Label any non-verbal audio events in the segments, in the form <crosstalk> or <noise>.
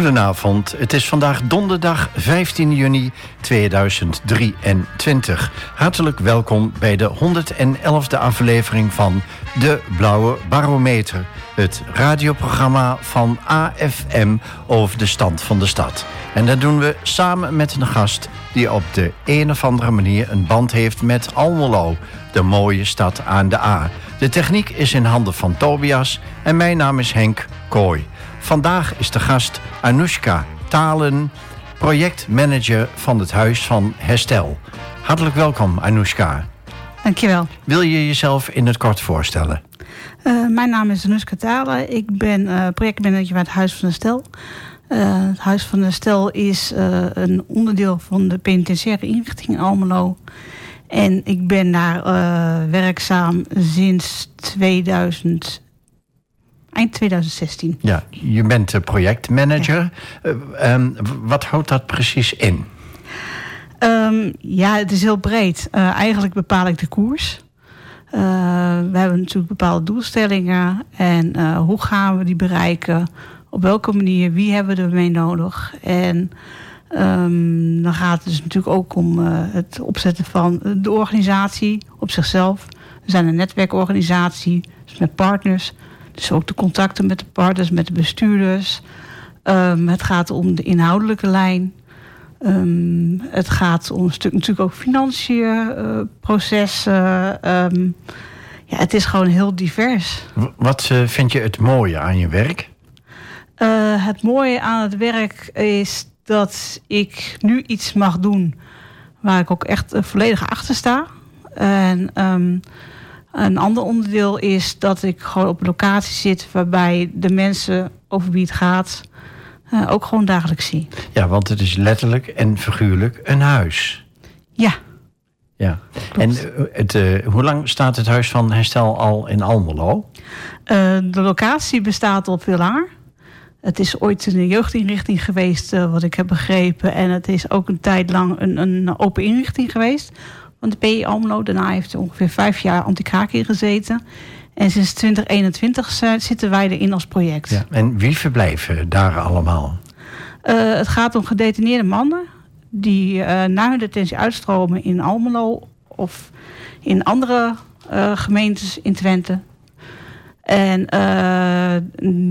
Goedenavond, het is vandaag donderdag 15 juni 2023. Hartelijk welkom bij de 111e aflevering van De Blauwe Barometer. Het radioprogramma van AFM over de stand van de stad. En dat doen we samen met een gast die op de een of andere manier een band heeft met Almelo, de mooie stad aan de A. De techniek is in handen van Tobias en mijn naam is Henk Kooi. Vandaag is de gast Anoushka Talen, projectmanager van het Huis van Herstel. Hartelijk welkom, Anoushka. Dankjewel. Wil je jezelf in het kort voorstellen? Uh, mijn naam is Anoushka Talen. Ik ben uh, projectmanager bij het Huis van Herstel. Uh, het Huis van Herstel is een onderdeel van de penitentiaire inrichting in Almelo. En ik ben daar werkzaam sinds 2000 eind 2016. Ja, je bent projectmanager. Ja. Uh, um, wat houdt dat precies in? Um, ja, het is heel breed. Uh, eigenlijk bepaal ik de koers. Uh, we hebben natuurlijk bepaalde doelstellingen. En hoe gaan we die bereiken? Op welke manier? Wie hebben we ermee nodig? En um, dan gaat het dus natuurlijk ook om het opzetten van de organisatie op zichzelf. We zijn een netwerkorganisatie, dus met partners. Dus ook de contacten met de partners, met de bestuurders. Um, het gaat om de inhoudelijke lijn. Um, het gaat om een stuk natuurlijk ook financiën, uh, processen. Um, ja, het is gewoon heel divers. Wat uh, vind je het mooie aan je werk? Uh, het mooie aan het werk is dat ik nu iets mag doen waar ik ook echt volledig achter sta. En een ander onderdeel is dat ik gewoon op een locatie zit waarbij de mensen over wie het gaat uh, ook gewoon dagelijks zie. Ja, want het is letterlijk en figuurlijk een huis. Ja. Ja. En eh, het, uh, hoe lang staat het Huis van Herstel al in Almelo? de locatie bestaat al veel langer. Het is ooit een jeugdinrichting geweest, wat ik heb begrepen. En het is ook een tijd lang een, een open inrichting geweest van de PI Almelo. Daarna heeft er ongeveer vijf jaar anti-kraak in gezeten. En sinds 2021 zitten wij erin als project. Ja, en wie verblijven daar allemaal? Uh, het gaat om gedetineerde mannen die uh, na hun detentie uitstromen in Almelo of in andere uh, gemeentes in Twente. En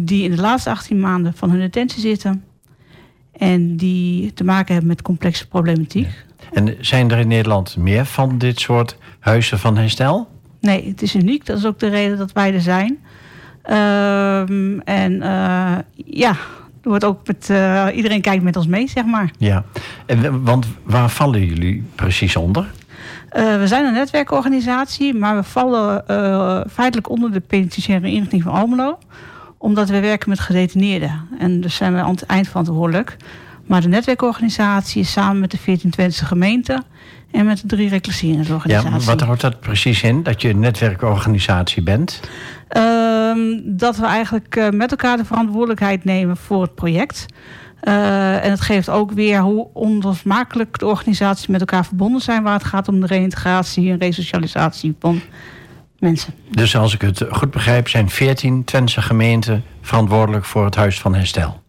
die in de laatste 18 maanden van hun detentie zitten. En die te maken hebben met complexe problematiek. Ja. En zijn er in Nederland meer van dit soort huizen van herstel? Nee, het is uniek. Dat is ook de reden dat wij er zijn. Um, en uh, ja, er wordt ook met, uh, iedereen kijkt met ons mee, zeg maar. Ja, en, want waar vallen jullie precies onder? Uh, we zijn een netwerkorganisatie, maar we vallen feitelijk onder de penitentiaire inrichting van Almelo. Omdat we werken met gedetineerden. En dus zijn we aan het eind verantwoordelijk. Maar de netwerkorganisatie is samen met de 14 Twentse gemeenten en met de drie reclasseringsorganisaties. Ja, wat houdt dat precies in, dat je een netwerkorganisatie bent? Uh, dat we eigenlijk uh, met elkaar de verantwoordelijkheid nemen voor het project. Uh, en het geeft ook weer hoe onlosmakelijk de organisaties met elkaar verbonden zijn... waar het gaat om de reïntegratie en resocialisatie van mensen. Dus als ik het goed begrijp, zijn 14 Twentse gemeenten verantwoordelijk voor het Huis van Herstel?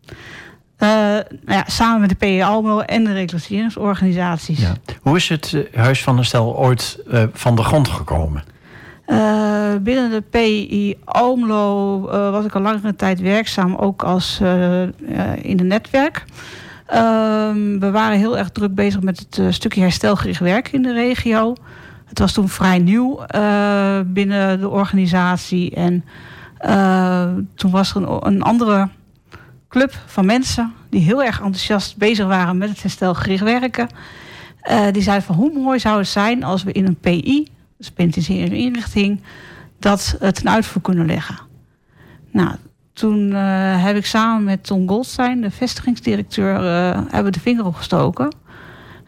Uh, nou ja, samen met de PE Almo en de reclasseringsorganisaties. Ja. Hoe is het uh, Huis van Herstel ooit uh, van de grond gekomen? binnen de PI Almelo was ik al langere tijd werkzaam, ook als in het netwerk. Ehm, we waren heel erg druk bezig met het stukje herstelgericht werk in de regio. Het was toen vrij nieuw binnen de organisatie. En toen was er een, een andere club van mensen die heel erg enthousiast bezig waren met het herstelgericht werken. Uh, die zeiden van hoe mooi zou het zijn als we in een PI, dus penitentiaire inrichting, dat het ten uitvoer kunnen leggen. Nou, toen uh, heb ik samen met Tom Goldstein, de vestigingsdirecteur, uh, hebben de vinger opgestoken.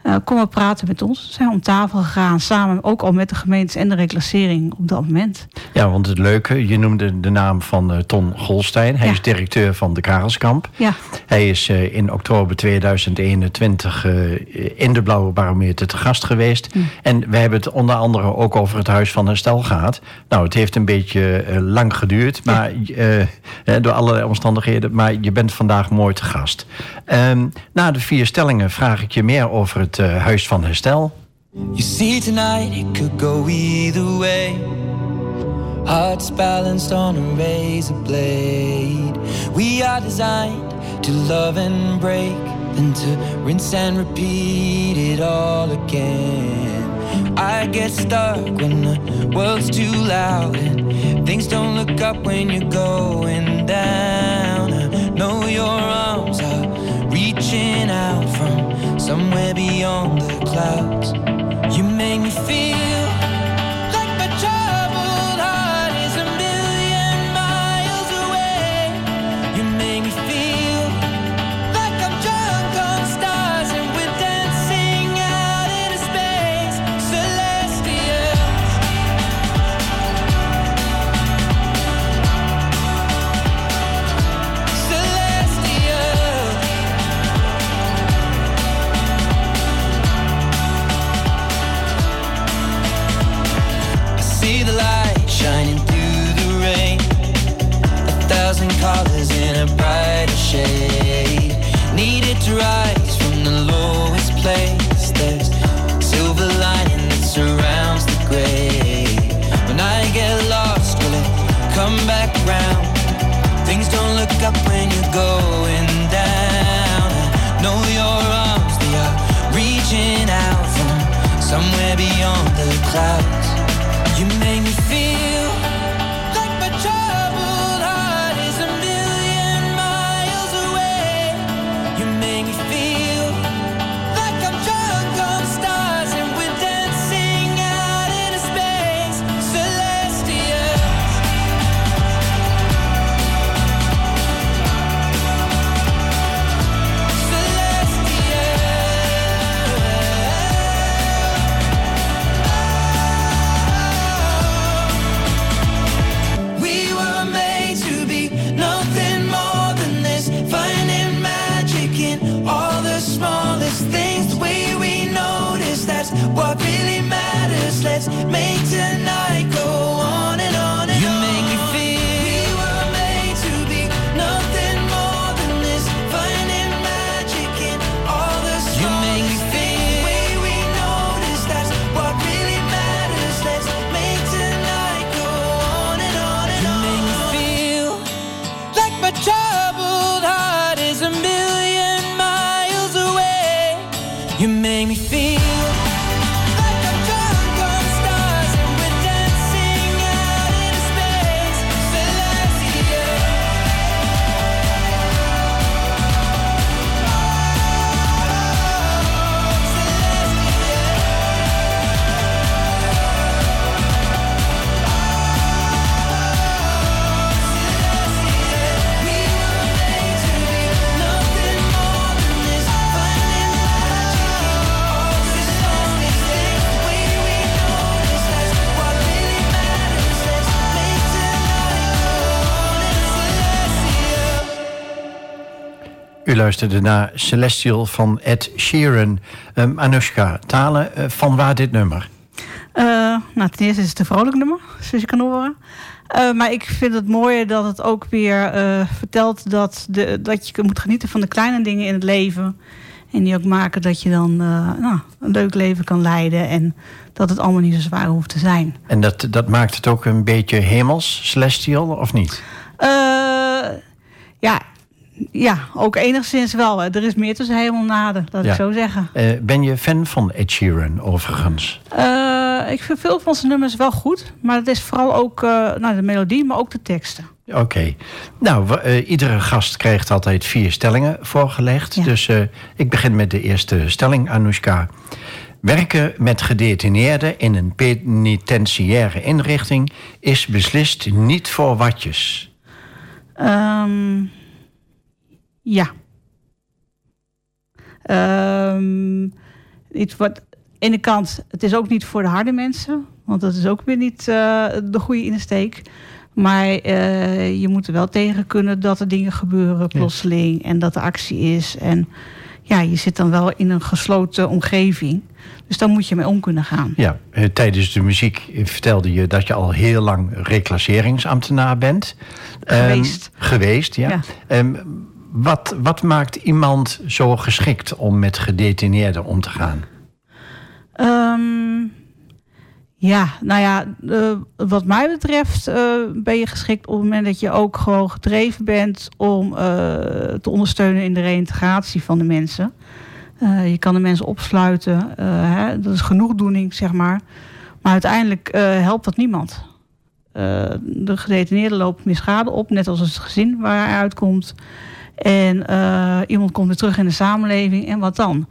Uh, kom maar praten met ons. Zijn om tafel gegaan, samen ook al met de gemeentes en de reclassering op dat moment. Ja, want het leuke, je noemde de naam van uh, Ton Golstein. Hij is directeur van de Karelskamp. Ja. Hij is uh, in oktober 2021 in de Blauwe Barometer te gast geweest. Mm. En we hebben het onder andere ook over het Huis van Herstel gehad. Nou, het heeft een beetje lang geduurd, maar ja. door allerlei omstandigheden. Maar je bent vandaag mooi te gast. Um, na de vier stellingen vraag ik je meer over het uh, Huis van Herstel. You see tonight it could go either way. Hearts balanced on a razor blade. We are designed to love and break, then to rinse and repeat it all again. I get stuck when the world's too loud and things don't look up when you're going down. I know your arms are reaching out from somewhere beyond the clouds. You make me feel. A brighter shade. Needed to rise from the lowest place. There's silver lining that surrounds the gray. When I get lost, will it come back round? Things don't look up when you're going down. Know your arms, they are reaching out from somewhere beyond the clouds. Luisterde naar Celestial van Ed Sheeran. Um, Anushka, talen uh, van waar dit nummer? Uh, nou, ten eerste is het een vrolijk nummer, zoals je kan horen. Uh, maar ik vind het mooie dat het ook weer vertelt dat, de, dat je moet genieten van de kleine dingen in het leven. En die ook maken dat je dan nou, een leuk leven kan leiden. En dat het allemaal niet zo zwaar hoeft te zijn. En dat, dat maakt het ook een beetje hemels, celestial, of niet? ja, ja, ook enigszins wel. Er is meer tussen hemel en naden, dat ik zo zeggen. Uh, ben je fan van Ed Sheeran overigens? Uh, ik vind veel van zijn nummers wel goed. Maar het is vooral ook uh, nou, de melodie, maar ook de teksten. Oké. Nou, iedere gast krijgt altijd vier stellingen voorgelegd. Ja. Dus ik begin met de eerste stelling, Anoushka. Werken met gedetineerden in een penitentiaire inrichting... is beslist niet voor watjes. Um... Ja. Um, iets wat. Aan de ene kant, het is ook niet voor de harde mensen. Want dat is ook weer niet uh, de goede insteek. Maar uh, je moet er wel tegen kunnen dat er dingen gebeuren plotseling. Ja. En dat er actie is. En ja, je zit dan wel in een gesloten omgeving. Dus daar moet je mee om kunnen gaan. Ja, eh, tijdens de muziek vertelde je dat je al heel lang reclasseringsambtenaar bent. Geweest. Um, geweest, ja. ja. Um, wat, wat maakt iemand zo geschikt om met gedetineerden om te gaan? Um, ja, nou ja, uh, wat mij betreft uh, ben je geschikt op het moment dat je ook gewoon gedreven bent om uh, te ondersteunen in de reïntegratie van de mensen. je kan de mensen opsluiten, hè, dat is genoegdoening, zeg maar. Maar uiteindelijk helpt dat niemand. de gedetineerde loopt meer schade op, net als het gezin waar hij uitkomt. En iemand komt weer terug in de samenleving en wat dan?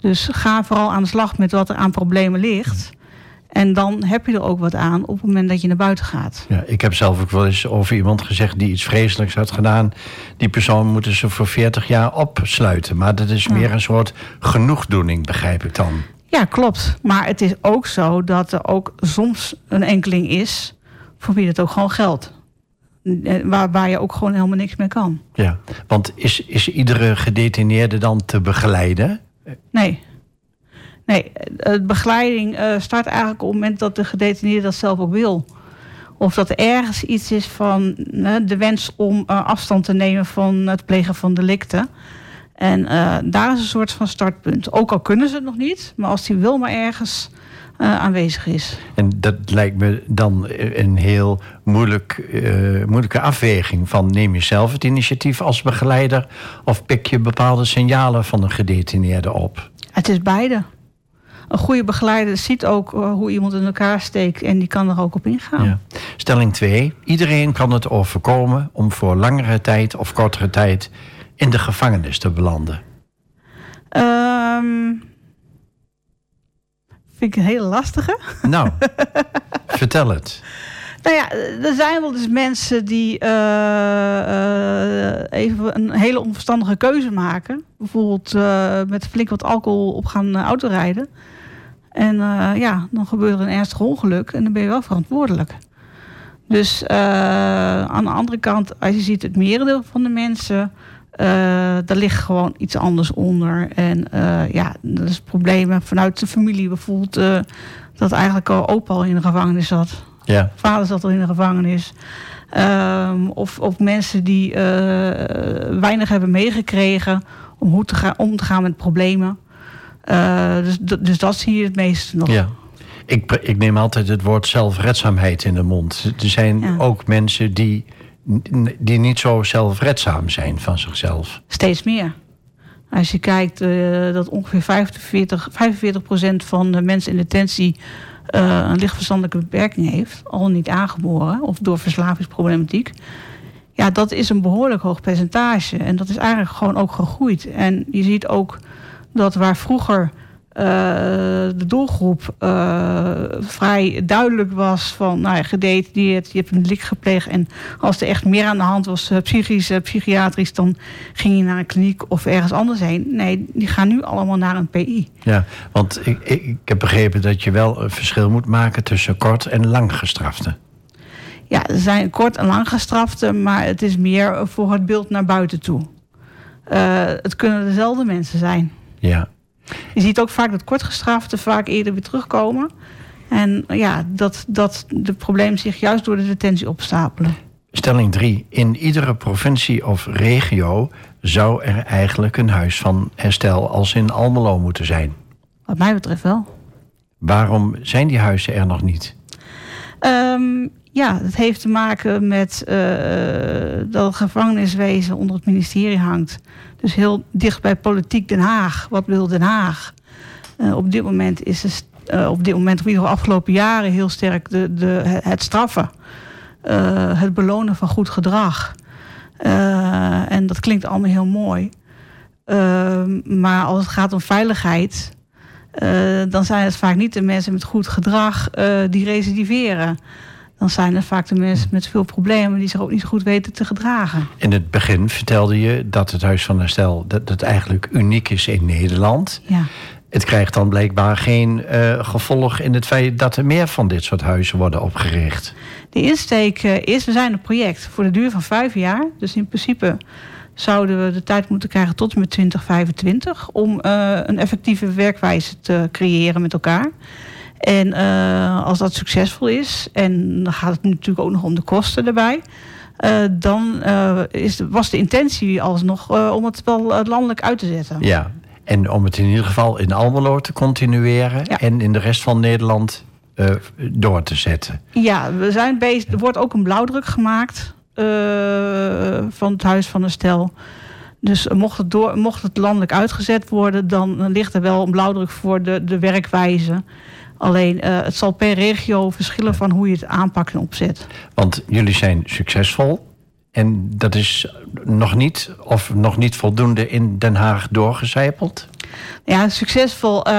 Dus ga vooral aan de slag met wat er aan problemen ligt. En dan heb je er ook wat aan op het moment dat je naar buiten gaat. Ja, ik heb zelf ook wel eens over iemand gezegd die iets vreselijks had gedaan. Die persoon moeten ze voor 40 jaar opsluiten. Maar dat is meer een soort genoegdoening, begrijp ik dan. Ja, klopt. Maar het is ook zo dat er ook soms een enkeling is voor wie het ook gewoon geldt. Waar, waar je ook gewoon helemaal niks mee kan. Ja, want is, is iedere gedetineerde dan te begeleiden? Nee. Nee, de begeleiding uh, start eigenlijk op het moment dat de gedetineerde dat zelf ook wil. Of dat er ergens iets is van de wens om uh, afstand te nemen van het plegen van delicten. En daar is een soort van startpunt. Ook al kunnen ze het nog niet, maar als die wil maar ergens aanwezig is. En dat lijkt me dan een heel moeilijk, moeilijke afweging van neem je zelf het initiatief als begeleider of pik je bepaalde signalen van een gedetineerde op? Het is beide een goede begeleider ziet ook uh, hoe iemand in elkaar steekt en die kan er ook op ingaan. Ja. Stelling 2. Iedereen kan het overkomen om voor langere tijd of kortere tijd in de gevangenis te belanden. Um, vind ik een hele lastige. Nou, <laughs> vertel het. Nou ja, er zijn wel dus mensen die uh, uh, even een hele onverstandige keuze maken. Bijvoorbeeld uh, met flink wat alcohol op gaan autorijden. En ja, dan gebeurt er een ernstig ongeluk en dan ben je wel verantwoordelijk. Dus aan de andere kant, als je ziet het merendeel van de mensen, uh, daar ligt gewoon iets anders onder. En ja, dat is problemen vanuit de familie. Bijvoorbeeld dat eigenlijk al opa al in de gevangenis zat. Ja. Vader zat al in de gevangenis. Um, of, of mensen die weinig hebben meegekregen om hoe te gaan, om te gaan met problemen. Uh, dus, dus dat zie je het meeste nog. Ja. Ik, ik neem altijd het woord zelfredzaamheid in de mond. Er zijn ja. ook mensen die, die niet zo zelfredzaam zijn van zichzelf. Steeds meer. Als je kijkt uh, dat ongeveer 45, 45% van de mensen in detentie uh, een lichtverstandelijke beperking heeft, al niet aangeboren of door verslavingsproblematiek. Ja, dat is een behoorlijk hoog percentage. En dat is eigenlijk gewoon ook gegroeid. En je ziet ook dat waar vroeger de doelgroep uh, vrij duidelijk was van nou ja, gedetineerd, je hebt een lik gepleegd en als er echt meer aan de hand was, uh, psychisch, psychiatrisch, dan ging je naar een kliniek of ergens anders heen. Nee, die gaan nu allemaal naar een PI. Ja, want ik, ik, ik heb begrepen dat je wel een verschil moet maken tussen kort en lang gestrafte. Ja, er zijn kort en lang gestrafte, maar het is meer voor het beeld naar buiten toe. het kunnen dezelfde mensen zijn. Ja. Je ziet ook vaak dat kortgestraften vaak eerder weer terugkomen. En ja, dat, dat de problemen zich juist door de detentie opstapelen. Stelling 3. In iedere provincie of regio zou er eigenlijk een huis van herstel als in Almelo moeten zijn. Wat mij betreft wel. Waarom zijn die huizen er nog niet? Um, ja, het heeft te maken met uh, dat het gevangeniswezen onder het ministerie hangt. Dus heel dicht bij politiek Den Haag. Wat wil Den Haag? Uh, op dit moment is het, uh, op dit moment, of in de afgelopen jaren, heel sterk de, de, het straffen. het belonen van goed gedrag. en dat klinkt allemaal heel mooi. maar als het gaat om veiligheid, dan zijn het vaak niet de mensen met goed gedrag die recidiveren dan zijn het vaak de mensen met veel problemen die zich ook niet zo goed weten te gedragen. In het begin vertelde je dat het Huis van Herstel dat het eigenlijk uniek is in Nederland. Ja. Het krijgt dan blijkbaar geen uh, gevolg in het feit dat er meer van dit soort huizen worden opgericht. De insteek is, we zijn een project voor de duur van vijf jaar. Dus in principe zouden we de tijd moeten krijgen tot en met 2025 om een effectieve werkwijze te creëren met elkaar. En als dat succesvol is, en dan gaat het natuurlijk ook nog om de kosten erbij. Uh, dan uh, is, was de intentie alsnog om het wel landelijk uit te zetten. Ja, en om het in ieder geval in Almelo te continueren ja. en in de rest van Nederland door te zetten. Ja, we zijn bezig. Er wordt ook een blauwdruk gemaakt van het Huis van de Stel. Dus mocht het, door, mocht het landelijk uitgezet worden, dan ligt er wel een blauwdruk voor de, de werkwijze. Alleen uh, het zal per regio verschillen van hoe je het aanpakt en opzet. Want jullie zijn succesvol. En dat is nog niet, of nog niet voldoende in Den Haag doorgecijpeld? Ja, succesvol. Uh,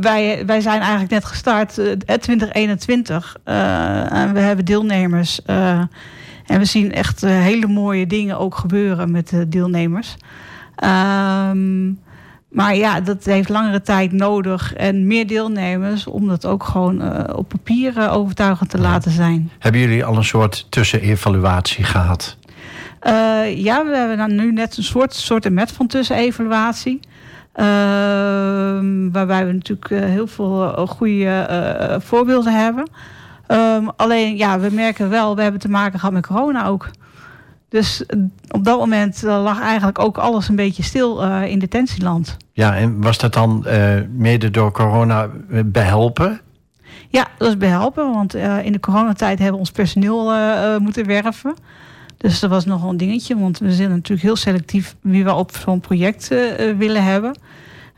wij, wij zijn eigenlijk net gestart, uh, 2021. en we hebben deelnemers. en we zien echt hele mooie dingen ook gebeuren met de deelnemers. Ehm maar ja, dat heeft langere tijd nodig en meer deelnemers om dat ook gewoon uh, op papier uh, overtuigend te laten zijn. Hebben jullie al een soort tussenevaluatie gehad? Uh, ja, we hebben dan nu net een soort, soort en met van tussenevaluatie. Ehm, waarbij we natuurlijk heel veel goede voorbeelden hebben. Um, alleen ja, we merken wel, we hebben te maken gehad met corona ook. Dus eh, op dat moment eh, lag eigenlijk ook alles een beetje stil uh, in detentieland. Ja, en was dat dan uh, mede door corona behelpen? Ja, dat is behelpen, want in de coronatijd hebben we ons personeel moeten werven. Dus dat was nogal een dingetje, want we zijn natuurlijk heel selectief wie we op zo'n project willen hebben.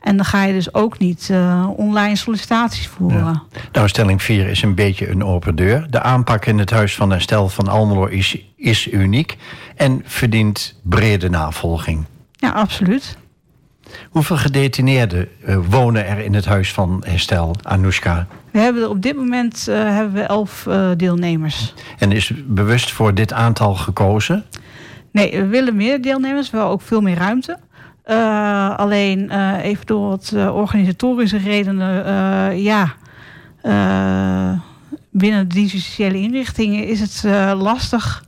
En dan ga je dus ook niet uh, online sollicitaties voeren. Ja. Nou, stelling 4 is een beetje een open deur. De aanpak in het Huis van Herstel van Almelo is, is uniek en verdient brede navolging. Ja, absoluut. Hoeveel gedetineerden uh, wonen er in het Huis van Herstel, Anoushka? We hebben er op dit moment uh, hebben we elf deelnemers. En is bewust voor dit aantal gekozen? Nee, we willen meer deelnemers, wel ook veel meer ruimte. Uh, alleen even door wat organisatorische redenen, ja, binnen de justitiële inrichtingen is het lastig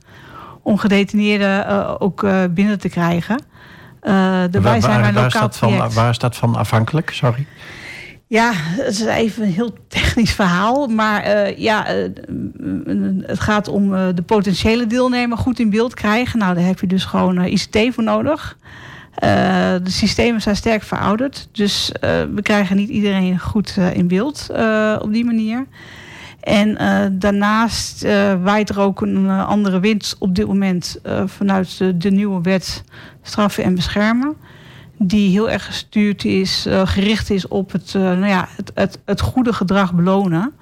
om gedetineerden ook binnen te krijgen. Daarbij waar, zijn wij waar, lokaal van, waar is dat van afhankelijk? Sorry. Ja, het is even een heel technisch verhaal. Maar uh, ja, uh, het gaat om uh, de potentiële deelnemer goed in beeld krijgen. Nou, daar heb je dus gewoon ICT voor nodig. De systemen zijn sterk verouderd. Dus we krijgen niet iedereen goed in beeld op die manier. En daarnaast waait er ook een andere wind op dit moment vanuit de, nieuwe wet straffen en beschermen. Die heel erg gestuurd is, gericht is op het, nou ja, het, het, het goede gedrag belonen.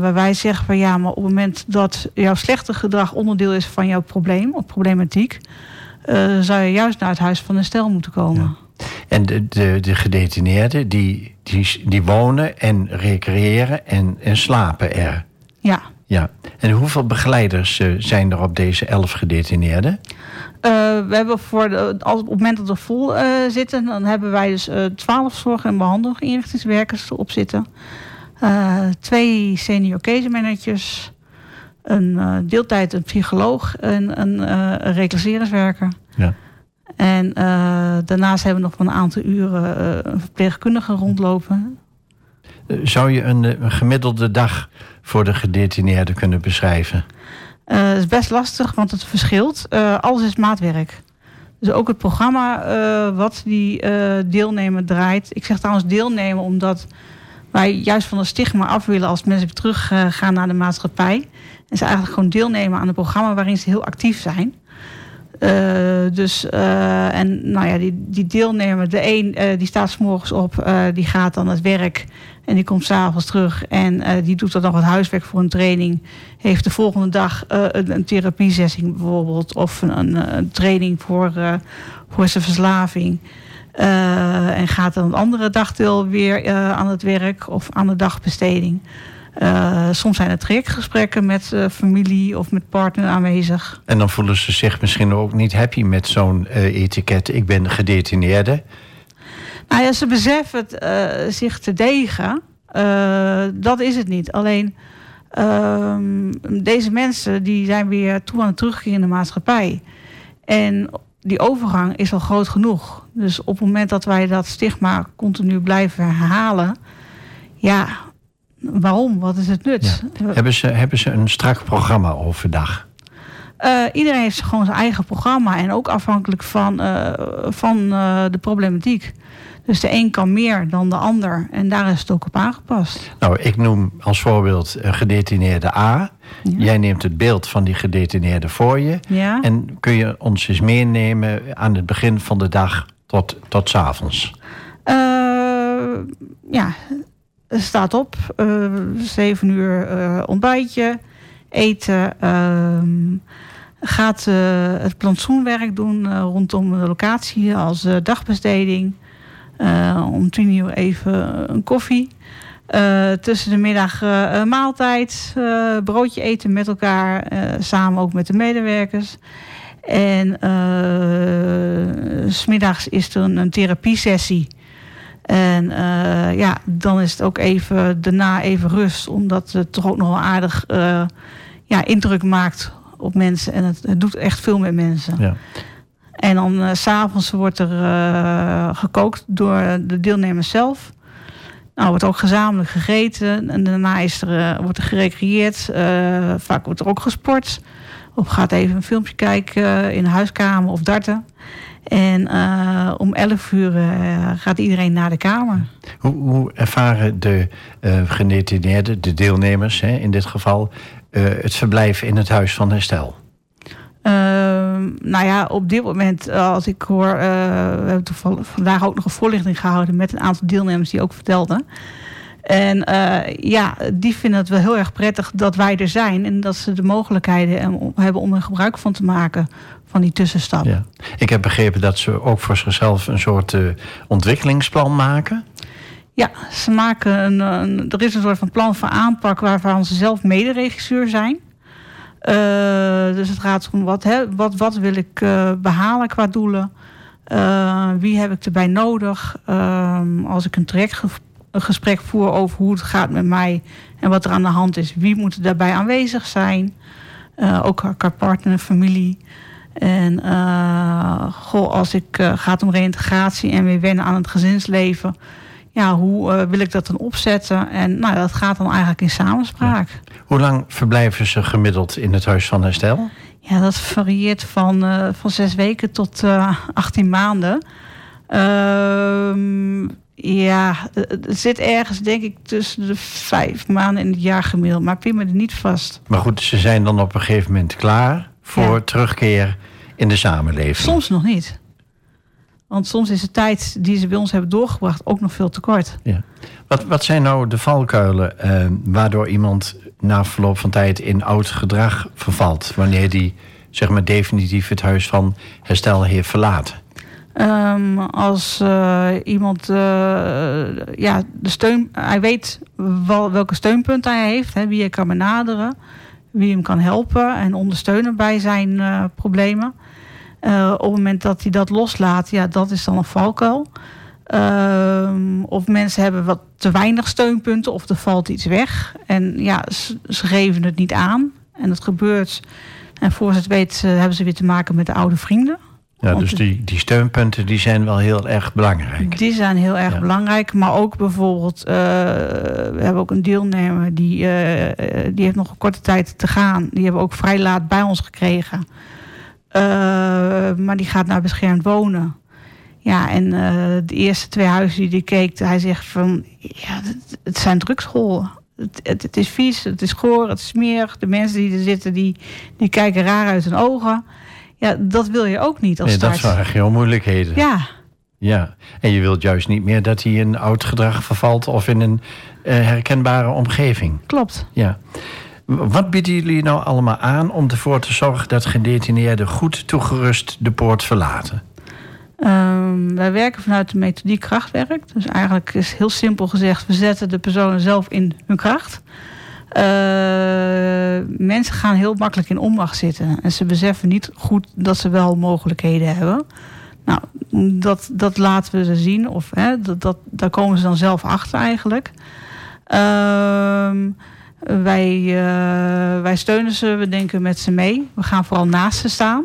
waar wij zeggen van ja, maar op het moment dat jouw slechte gedrag onderdeel is van jouw probleem of problematiek uh, zou je juist naar het huis van de stel moeten komen. En de, de, de gedetineerden die, die, die wonen en recreëren en, en slapen er. Ja. ja. En hoeveel begeleiders uh, zijn er op deze elf gedetineerden? Uh, we hebben voor de, als op het moment dat we vol uh, zitten, dan hebben wij dus twaalf zorg- en behandelinrichtingswerkers erop zitten. twee senior case managers, een deeltijd een psycholoog en een reclasseringswerker. Ja. En uh, daarnaast hebben we nog een aantal uren een verpleegkundige rondlopen. Zou je een, een, gemiddelde dag voor de gedetineerden kunnen beschrijven? Het is best lastig, want het verschilt. alles is maatwerk. Dus ook het programma wat die deelnemer draait. Ik zeg trouwens deelnemen omdat wij juist van het stigma af willen als mensen teruggaan naar de maatschappij. En ze eigenlijk gewoon deelnemen aan een programma waarin ze heel actief zijn. Uh, dus, uh, en nou ja, die, die deelnemer, de een uh, die staat s morgens op, die gaat dan het werk en die komt s'avonds terug en die doet dan nog wat huiswerk voor een training. Heeft de volgende dag een, een therapiesessie bijvoorbeeld of een, een training voor, voor zijn verslaving. en gaat dan een andere dagdeel weer aan het werk of aan de dagbesteding. Uh, soms zijn er trajectgesprekken met uh, familie of met partner aanwezig. En dan voelen ze zich misschien ook niet happy met zo'n uh, etiket. Ik ben gedetineerde. Nou ja, ze beseffen het, zich te degen. Dat is het niet. Alleen uh, deze mensen die zijn weer toe aan het terugkeer in de maatschappij. En die overgang is al groot genoeg. Dus op het moment dat wij dat stigma continu blijven herhalen, ja, waarom? Wat is het nut? Ja. Hebben, ze, hebben ze een strak programma overdag? Uh, iedereen heeft gewoon zijn eigen programma en ook afhankelijk van, uh, van uh, de problematiek. Dus de een kan meer dan de ander en daar is het ook op aangepast. Nou, ik noem als voorbeeld gedetineerde A. Ja. Jij neemt het beeld van die gedetineerde voor je. Ja. En kun je ons eens meenemen aan het begin van de dag tot, tot s avonds? ja, staat op. Zeven uur ontbijtje, eten gaat uh, het plantsoenwerk doen rondom de locatie als dagbesteding. om tien uur even een koffie. tussen de middag maaltijd, broodje eten met elkaar, samen ook met de medewerkers. En smiddags is er een, een therapiesessie. En ja, dan is het ook even daarna even rust, omdat het toch ook nog wel aardig ja, indruk maakt op mensen. En het, het doet echt veel met mensen. Ja. En dan uh, s'avonds wordt er gekookt door de deelnemers zelf. Nou, wordt ook gezamenlijk gegeten. En daarna is er, wordt er gerecreëerd. vaak wordt er ook gesport. Of gaat even een filmpje kijken in de huiskamer of darten. En om 11 uur gaat iedereen naar de kamer. Hoe, hoe ervaren de gedetineerden, de deelnemers hè, in dit geval, uh, het verblijf in het Huis van Herstel? Uh, nou ja, op dit moment, uh, als ik hoor... we hebben toevallig vandaag ook nog een voorlichting gehouden... met een aantal deelnemers die ook vertelden. En ja, die vinden het wel heel erg prettig dat wij er zijn... en dat ze de mogelijkheden hebben om er gebruik van te maken van die tussenstap. Ja. Ik heb begrepen dat ze ook voor zichzelf een soort ontwikkelingsplan maken... Ja, ze maken een, een, er is een soort van plan van aanpak waarvan ze zelf mederegisseur zijn. Uh, dus het gaat om wat, hè, wat, wat wil ik uh, behalen qua doelen. Uh, wie heb ik erbij nodig? als ik een trajectgesprek voer over hoe het gaat met mij en wat er aan de hand is. Wie moet er daarbij aanwezig zijn? ook haar partner en familie. En goh, als ik gaat om reïntegratie en weer wennen aan het gezinsleven ja, hoe uh, wil ik dat dan opzetten? En nou, dat gaat dan eigenlijk in samenspraak. Ja. Hoe lang verblijven ze gemiddeld in het Huis van Herstel? Ja, dat varieert van, van zes weken tot uh, eh, 18 maanden. Ehm, ja, het zit ergens, denk ik, tussen de vijf maanden in het jaar gemiddeld. Maar pin me er niet vast. Maar goed, ze zijn dan op een gegeven moment klaar voor ja. terugkeer in de samenleving. Soms nog niet. Want soms is de tijd die ze bij ons hebben doorgebracht ook nog veel te kort. Ja. Wat, wat zijn nou de valkuilen eh, waardoor iemand na verloop van tijd in oud gedrag vervalt? Wanneer die zeg maar definitief het huis van herstel heeft verlaten? Um, als uh, iemand uh, ja, de steun, hij weet wel, welke steunpunten hij heeft, hè, wie hij kan benaderen, wie hem kan helpen en ondersteunen bij zijn uh, problemen. Uh, op het moment dat hij dat loslaat, ja, dat is dan een valkuil. Uh, of mensen hebben wat te weinig steunpunten of er valt iets weg. En ja, ze, ze geven het niet aan. En dat gebeurt. En voor ze het weet uh, hebben ze weer te maken met de oude vrienden. Ja, dus die, die steunpunten die zijn wel heel erg belangrijk. Die zijn heel erg ja. belangrijk. Maar ook bijvoorbeeld, uh, we hebben ook een deelnemer die, uh, die heeft nog een korte tijd te gaan. Die hebben we ook vrij laat bij ons gekregen. Uh, maar die gaat naar beschermd wonen. Ja, en uh, de eerste twee huizen die hij keek, hij zegt van... Ja, het, het zijn drugscholen. Het, het, het, is vies, het is goor, het is smerig. De mensen die er zitten, die, die kijken raar uit hun ogen. Ja, dat wil je ook niet als nee, start. dat waren heel moeilijkheden. Ja. Ja, en je wilt juist niet meer dat hij in oud gedrag vervalt... of in een uh, herkenbare omgeving. Klopt. Ja. Wat bieden jullie nou allemaal aan om ervoor te zorgen dat gedetineerden goed toegerust de poort verlaten? Um, wij werken vanuit de methodiek krachtwerk. Dus eigenlijk is heel simpel gezegd, we zetten de personen zelf in hun kracht. Uh, mensen gaan heel makkelijk in onmacht zitten. En ze beseffen niet goed dat ze wel mogelijkheden hebben. Nou, dat, dat laten we ze zien. Of hè, dat, dat, daar komen ze dan zelf achter eigenlijk. Ehm, wij, uh, wij steunen ze, we denken met ze mee. We gaan vooral naast ze staan.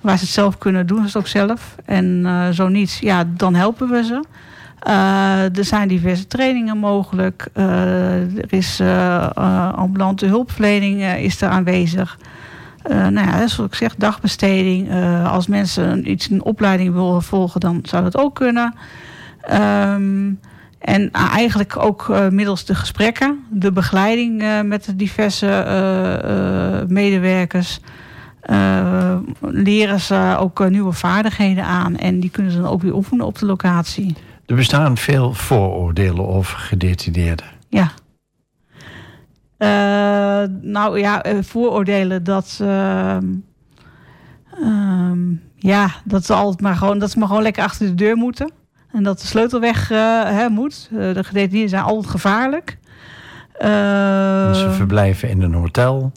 Waar ze het zelf kunnen doen, ze het ook zelf. En uh, zo niet, ja, dan helpen we ze. Uh, er zijn diverse trainingen mogelijk. er is ambulante hulpverlening is er aanwezig. nou ja, zoals ik zeg, dagbesteding. als mensen iets een opleiding willen volgen, dan zou dat ook kunnen. Um, en eigenlijk ook uh, middels de gesprekken, de begeleiding uh, met de diverse uh, medewerkers, leren ze ook nieuwe vaardigheden aan. En die kunnen ze dan ook weer oefenen op de locatie. Er bestaan veel vooroordelen over gedetineerden. Ja. nou ja, vooroordelen dat. Um, ja, dat ze altijd maar gewoon, dat ze maar gewoon lekker achter de deur moeten. En dat de sleutel weg uh, moet. Uh, de gedetineerden zijn altijd gevaarlijk. Uh, ze verblijven in een hotel.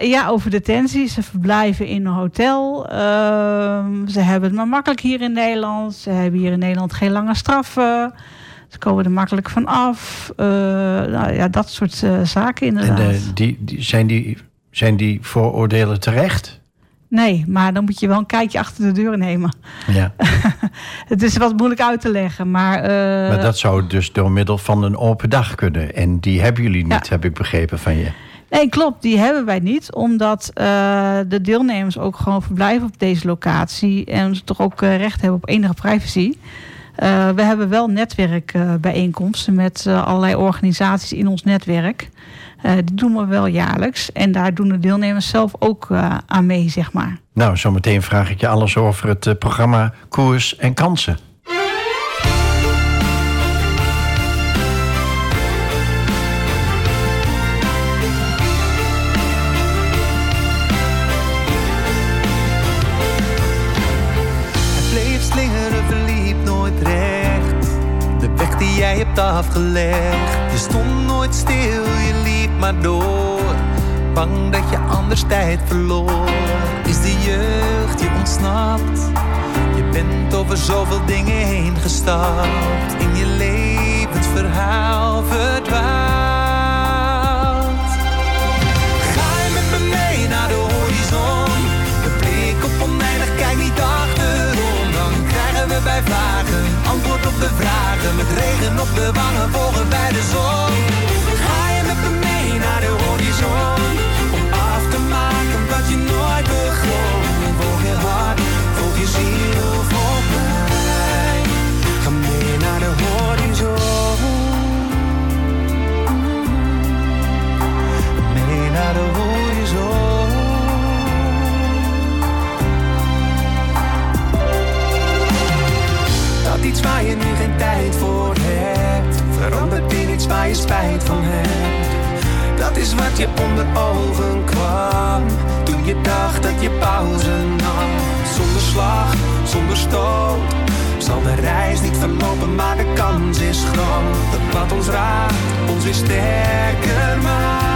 ja, over detentie. Ze verblijven in een hotel. Ehm, ze hebben het maar makkelijk hier in Nederland. Ze hebben hier in Nederland geen lange straffen. Ze komen er makkelijk van af. nou, ja, dat soort zaken inderdaad. En die, die, zijn, die, zijn die vooroordelen terecht? Nee, maar dan moet je wel een kijkje achter de deur nemen. Ja. <laughs> het is wat moeilijk uit te leggen, maar... Uh... Maar dat zou dus door middel van een open dag kunnen. En die hebben jullie niet, heb ik begrepen van je. Nee, klopt. Die hebben wij niet. Omdat uh, de deelnemers ook gewoon verblijven op deze locatie. En ze toch ook uh, recht hebben op enige privacy. Uh, we hebben wel netwerkbijeenkomsten met allerlei organisaties in ons netwerk. Uh, die doen we wel jaarlijks. En daar doen de deelnemers zelf ook uh, aan mee, zeg maar. Nou, zometeen vraag ik je alles over het uh, programma Koers en Kansen. Afgelegd. Je stond nooit stil, je maar door. Bang dat je anders tijd verloor. Is de jeugd je ontsnapt? Je bent over zoveel dingen heen gestapt. In je levensverhaal verdwaald. Ga je met me mee naar de horizon? De blik op oneindig, kijk niet achterom. Dan krijgen we bij antwoord op de vragen. Met regen op de wangen volgen bij de zon. Om tijd voor hebt. Verandert in iets waar je spijt van hebt. Dat is wat je onder ogen kwam. Toen je dacht dat je pauze nam. Zonder slag, zonder stoot. Zal de reis niet verlopen, maar de kans is groot. Dat wat ons raakt, ons weer sterker maakt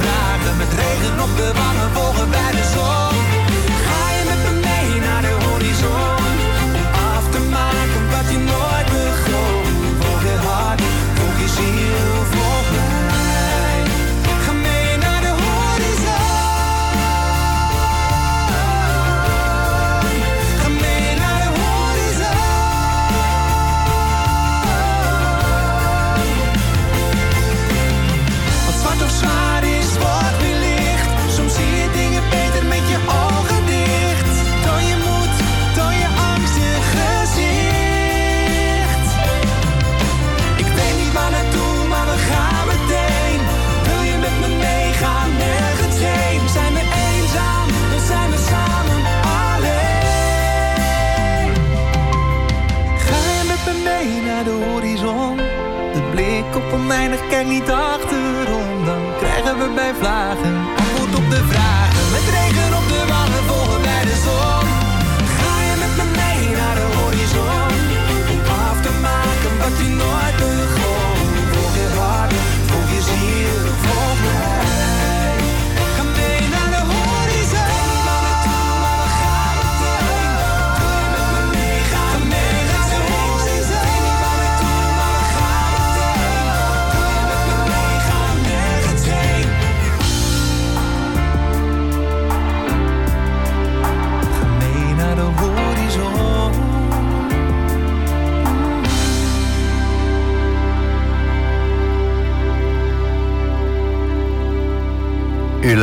vraag met regen op de wangen volgen bij de zon.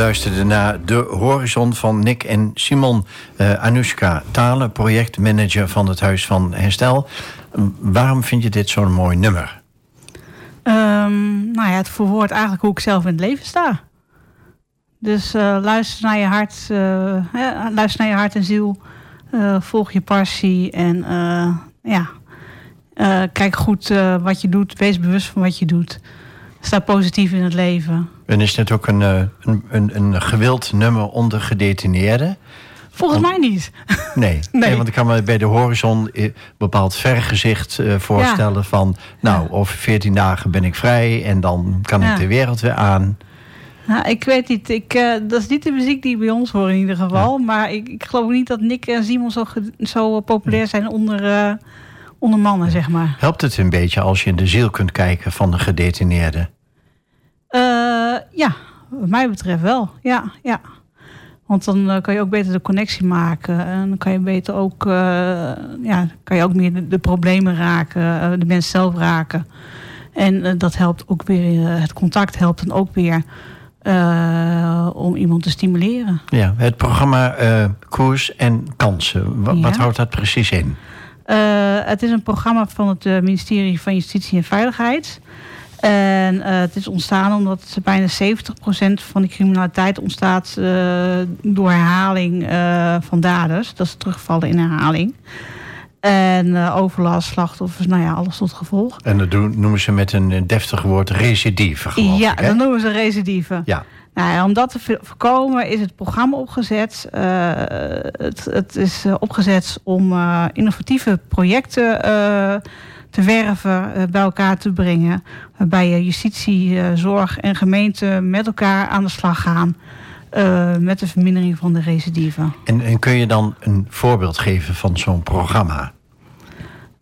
Luisterde naar De Horizon van Nick en Simon. Eh Anoushka Talen, projectmanager van het Huis van Herstel. Waarom vind je dit zo'n mooi nummer? Ehm, nou ja, het verwoordt eigenlijk hoe ik zelf in het leven sta. Dus eh, luister naar je hart, eh, luister naar je hart en ziel. Volg je passie en ja, kijk goed wat je doet. Wees bewust van wat je doet. Sta positief in het leven. En is dit ook een, eh, een, een, een gewild nummer onder gedetineerden? Volgens mij niet. <laughs> <laughs> Nee. Nee. want ik kan me bij de horizon eh, bepaald vergezicht eh, voorstellen van... nou, over 14 dagen ben ik vrij en dan kan ik de wereld weer aan. Nou, ik weet niet. Ik, dat is niet de muziek die bij ons hoort in ieder geval. Maar ik, ik geloof niet dat Nick en Simon zo, zo populair zijn onder, onder mannen, zeg maar. Helpt het een beetje als je in de ziel kunt kijken van de gedetineerde? Eh, ja, wat mij betreft wel. Ja, ja. Want dan eh, kan je ook beter de connectie maken. En dan kan je beter ook, eh, ja, kan je ook meer de, de problemen raken, de mens zelf raken. En dat helpt ook weer, het contact helpt dan ook weer om iemand te stimuleren. Ja, het programma Koers en Kansen. Ja. Wat houdt dat precies in? Het is een programma van het ministerie van Justitie en Veiligheid. En eh, het is ontstaan omdat bijna 70% van de criminaliteit ontstaat eh, door herhaling eh, van daders. Dat is terugvallen in herhaling. En overlast, slachtoffers, nou ja, alles tot gevolg. En dat doen, noemen ze met een deftig woord recidive, geloof ja, ik. dat noemen ze recidive. Ja, Nou ja, om dat te voorkomen is het programma opgezet. Het, het is opgezet om innovatieve projecten eh, te werven, eh, bij elkaar te brengen. Waarbij justitie, eh, zorg en gemeente met elkaar aan de slag gaan. eh, met de vermindering van de recidive. en, en kun je dan een voorbeeld geven van zo'n programma?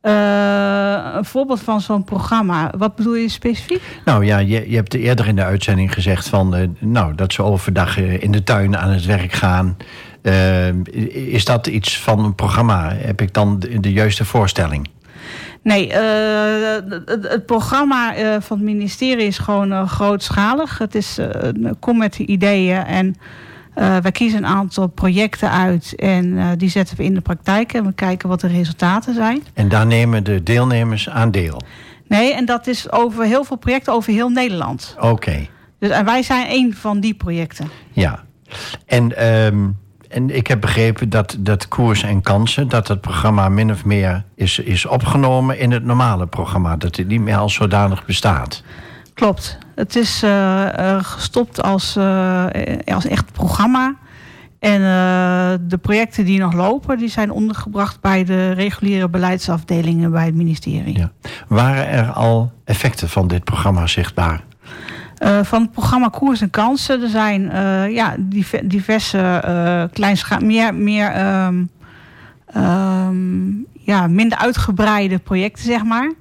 Een voorbeeld van zo'n programma. Wat bedoel je specifiek? Nou ja, je, je hebt eerder in de uitzending gezegd van, nou, dat ze overdag in de tuin aan het werk gaan. Is dat iets van een programma? Heb ik dan de, de juiste voorstelling? Nee, eh, het, het programma eh, van het ministerie is gewoon eh, grootschalig. Het is een- kom met de ideeën en wij kiezen een aantal projecten uit en die zetten we in de praktijk en we kijken wat de resultaten zijn. En daar nemen de deelnemers aan deel. Nee, en dat is over heel veel projecten over heel Nederland. Oké, Dus, en wij zijn één van die projecten. ja. En, ehm, en ik heb begrepen dat, dat Koers en Kansen... dat het programma min of meer is, is opgenomen in het normale programma. Dat het niet meer als zodanig bestaat. Klopt. Het is eh, eh, gestopt als, eh, als echt programma. En de projecten die nog lopen, die zijn ondergebracht bij de reguliere beleidsafdelingen bij het ministerie. Ja. Waren er al effecten van dit programma zichtbaar? Eh, van het programma Koers en Kansen, er zijn eh, ja, diver- diverse eh kleinscha- meer, meer ehm, ehm, ja, minder uitgebreide projecten, zeg maar.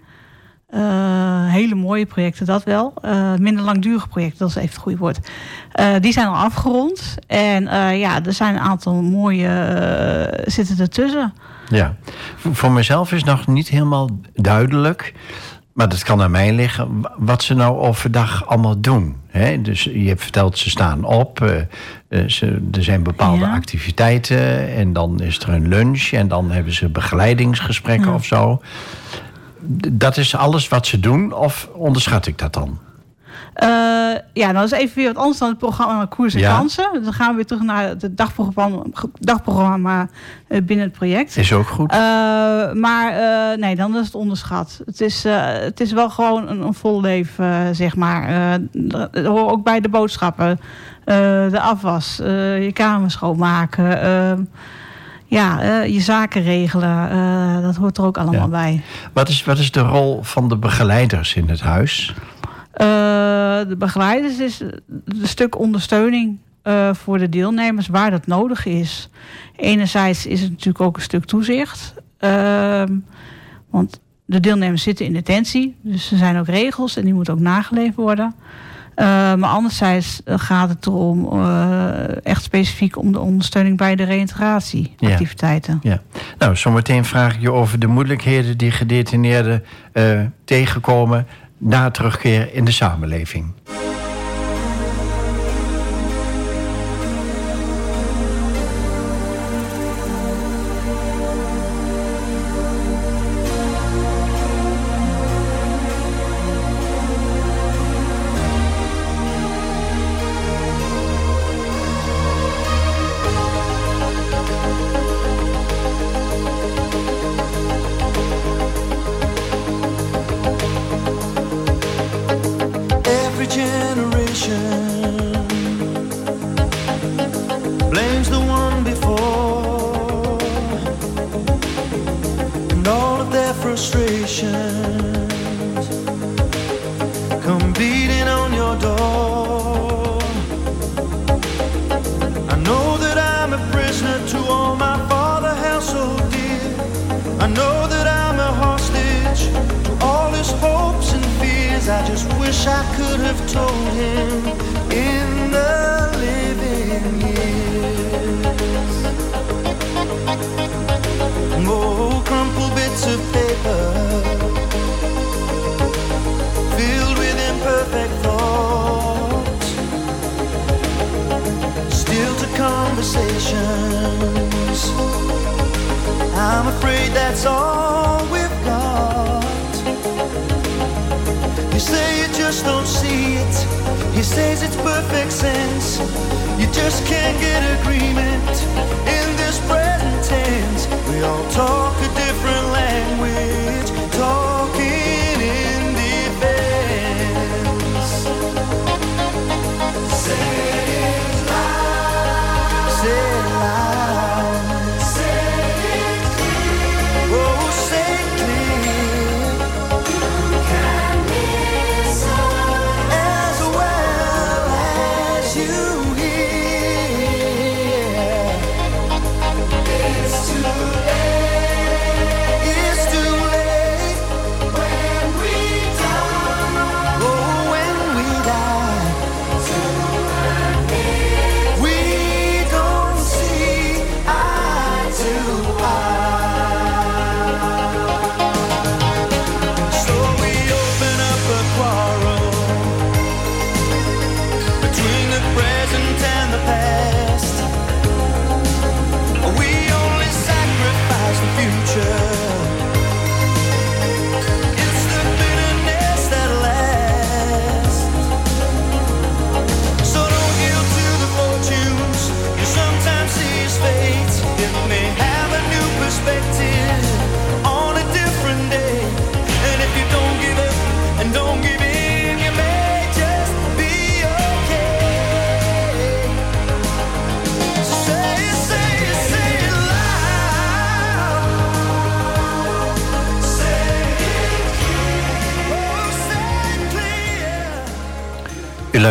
Hele mooie projecten, dat wel. Minder langdurige projecten, dat is even het goede woord. Die zijn al afgerond. En ja, er zijn een aantal mooie zitten ertussen. Ja. Voor mezelf is nog niet helemaal duidelijk... maar dat kan aan mij liggen... wa- wat ze nou overdag allemaal doen. Hè? Dus je hebt verteld, ze staan op... eh, eh, ze, er zijn bepaalde Ja. activiteiten... en dan is er een lunch... en dan hebben ze begeleidingsgesprekken Ja. of zo. Dat is alles wat ze doen, of onderschat ik dat dan? Eh, ja, nou is even weer wat anders dan het programma Koers en Ja. Kansen. Dan gaan we weer terug naar het dagprogramma, dagprogramma eh, binnen het project. Is ook goed. Eh, maar nee, dan is het onderschat. Het is, het is wel gewoon een, een vol leven, zeg maar. Dat hoort ook bij de boodschappen. De afwas, je kamer schoonmaken. eh, ja, je zaken regelen, dat hoort er ook allemaal bij. Wat is, wat is de rol van de begeleiders in het huis? De begeleiders is een stuk ondersteuning voor de deelnemers waar dat nodig is. Enerzijds is het natuurlijk ook een stuk toezicht. Ehm, want de deelnemers zitten in detentie. Dus er zijn ook regels en die moeten ook nageleefd worden. Uh, maar anderzijds gaat het erom echt specifiek om de ondersteuning bij de reïntegratieactiviteiten. Ja. ja. Nou, zometeen vraag ik je over de moeilijkheden die gedetineerden tegenkomen na terugkeer in de samenleving. have told him in the living years. Crumpled bits of paper filled with imperfect thoughts, still to conversations. I'm afraid that's all we've got. You say you just don't see says it's perfect sense. You just can't get agreement in this present tense. We all talk a different language.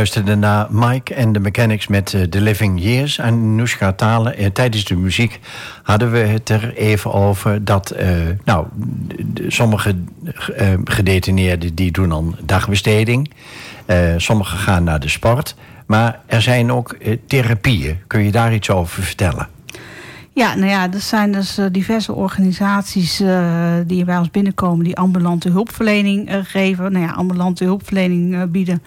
Luisterde naar Mike en de Mechanics met The eh, Living Years en Nushka Talen. Eh, tijdens de muziek hadden we het er even over dat uh, nou, sommige gedetineerden die doen dan dagbesteding. Sommigen gaan naar de sport. Maar er zijn ook therapieën. Kun je daar iets over vertellen? Ja, nou ja, er zijn dus diverse organisaties die bij ons binnenkomen... die ambulante hulpverlening geven. Nou ja, ambulante hulpverlening bieden